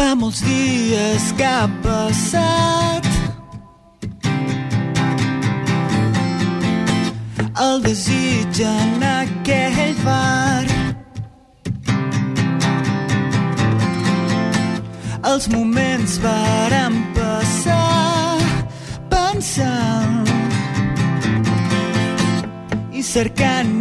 Fa molts dies que ha passat. El desig en aquell bar els moments varen passar pensant i cercant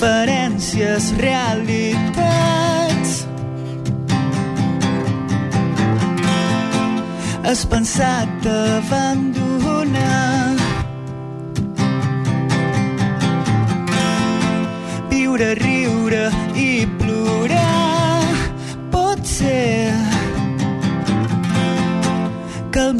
diferències, realitats. Has pensat abandonar viure, riure i ser. Que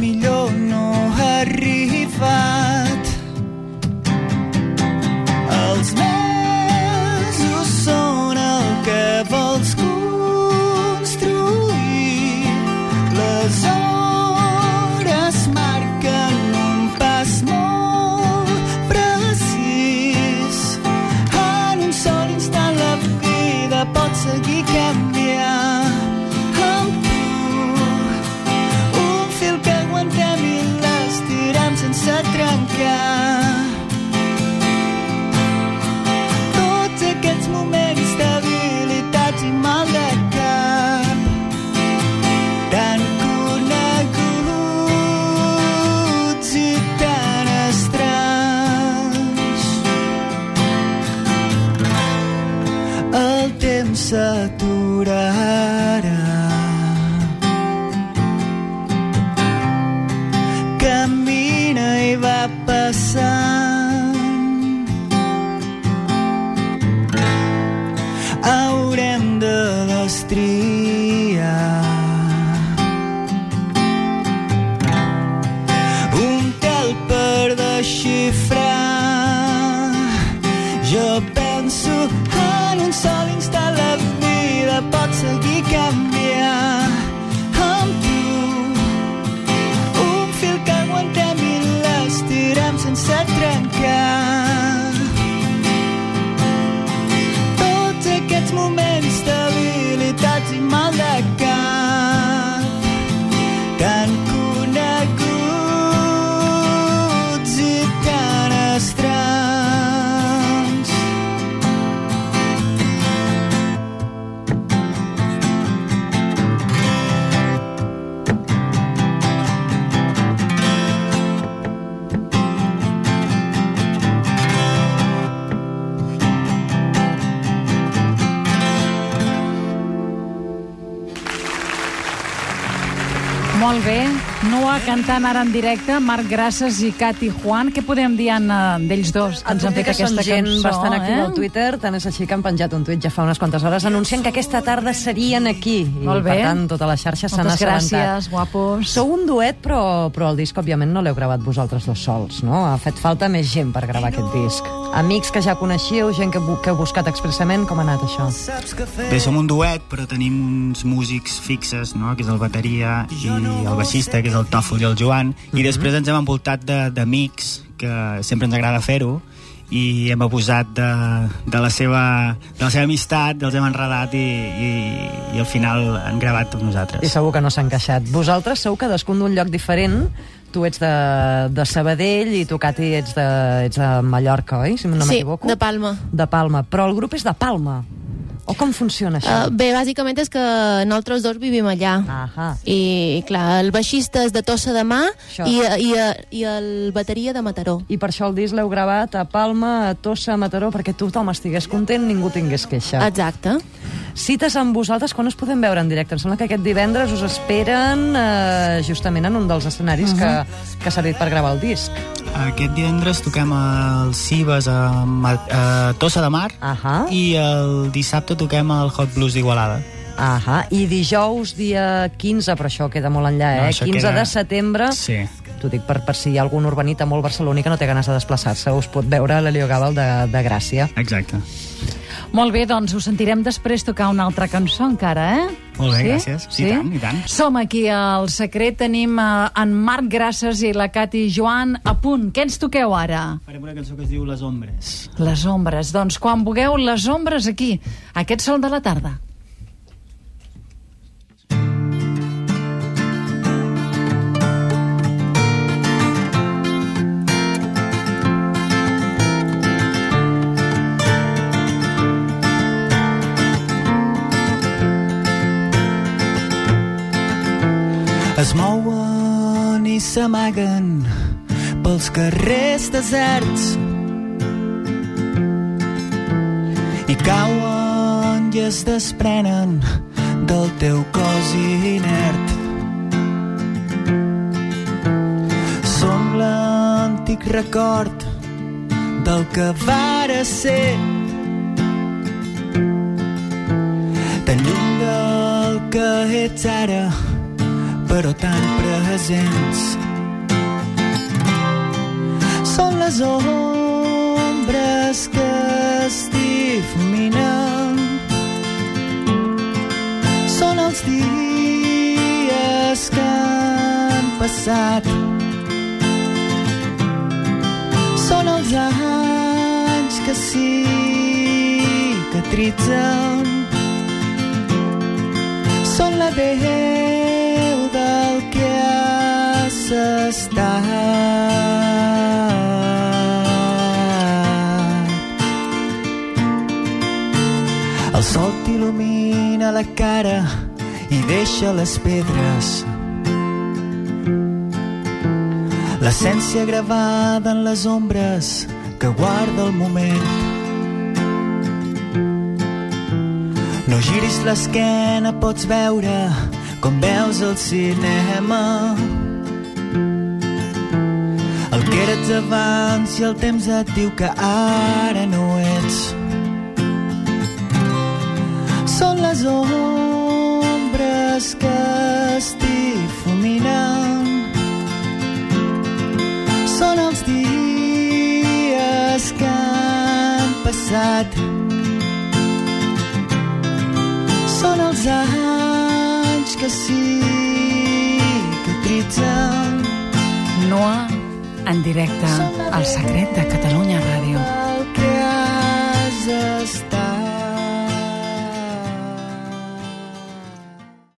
sky. Passant. Haurem de destriar un tel per desxifrar. Jo penso en un sol instant la vida pot seguir canviant again. Molt bé. Noa cantant ara en directe, Marc Grasses i Cati Juan. Què podem dir, d'ells dos? que ens han fet aquesta gent cançó, bastant activa eh? al Twitter, tant és així que han penjat un tuit ja fa unes quantes hores anunciant que aquesta tarda serien aquí. Molt I, bé. per tant, tota la xarxa s'han Moltes assabentat. gràcies, guapos. Sou un duet, però, però el disc, òbviament, no l'heu gravat vosaltres dos sols, no? Ha fet falta més gent per gravar aquest disc. Amics que ja coneixíeu, gent que, bu- que heu buscat expressament, com ha anat això? Bé, som un duet, però tenim uns músics fixes, no? que és el bateria i el baixista, que és el Tòfol i el Joan, i després ens hem envoltat de- d'amics, que sempre ens agrada fer-ho, i hem abusat de, de, la seva, de la seva amistat, els hem enredat i, i, i al final han gravat amb I nosaltres. segur que no s'han queixat. Vosaltres sou cadascun d'un lloc diferent, tu ets de, de Sabadell i tu, Cati, ets de, ets de Mallorca, oi? Si no sí, m'equivoco. de Palma. De Palma. Però el grup és de Palma. O com funciona això? Uh, bé, bàsicament és que nosaltres dos vivim allà. Ahà. I, clar, el baixista és de Tossa de Això. i, i, i el bateria de Mataró. I per això el disc l'heu gravat a Palma, a Tossa, a Mataró, perquè tothom estigués content, ningú tingués queixa. Exacte. Cites amb vosaltres, quan us podem veure en directe? Em sembla que aquest divendres us esperen eh, justament en un dels escenaris que, que ha servit per gravar el disc. Aquest divendres toquem al Cibes a, Ma- a Tossa de Mar Ahà. i el dissabte toquem al Hot Blues d'Igualada. Ahà. I dijous, dia 15, però això queda molt enllà, No, eh? això 15 queda- de setembre. Sí. T'ho dic per, per si hi ha algun urbanita molt barceloní que no té ganes de desplaçar-se, us pot veure a l'Helio Gàbal de, de Gràcia. Exacte. Molt bé, doncs us sentirem després tocar una altra cançó encara, eh? Molt bé, gràcies. Sí, i tant, i tant. Som aquí al Secret, tenim eh, en Marc Grasses i la Cati Joan a punt. Què ens toqueu ara? Farem una cançó que es diu Les Ombres. Les ombres. Doncs quan vulgueu, les ombres aquí, aquest sol de la tarda. S'amaguen pels carrers deserts. I cauen i es desprenen del teu cos inert. Són l'antic record del que vara ser. Tan lluny del que ets ara però tan presents. Són les ombres que es difuminen. Són els dies que han passat. Són els anys que cicatritzen són la veu estat. El sol t'il·lumina la cara i deixa les pedres. L'essència gravada en les ombres que guarda el moment. No giris l'esquena, pots veure com veus el cinema. Eres abans i el temps et diu que ara no ets. Són les ombres que es difuminen. Són els dies que han passat. Són els anys que cicatritzen. Noa, en directe, al Secret de Catalunya Ràdio.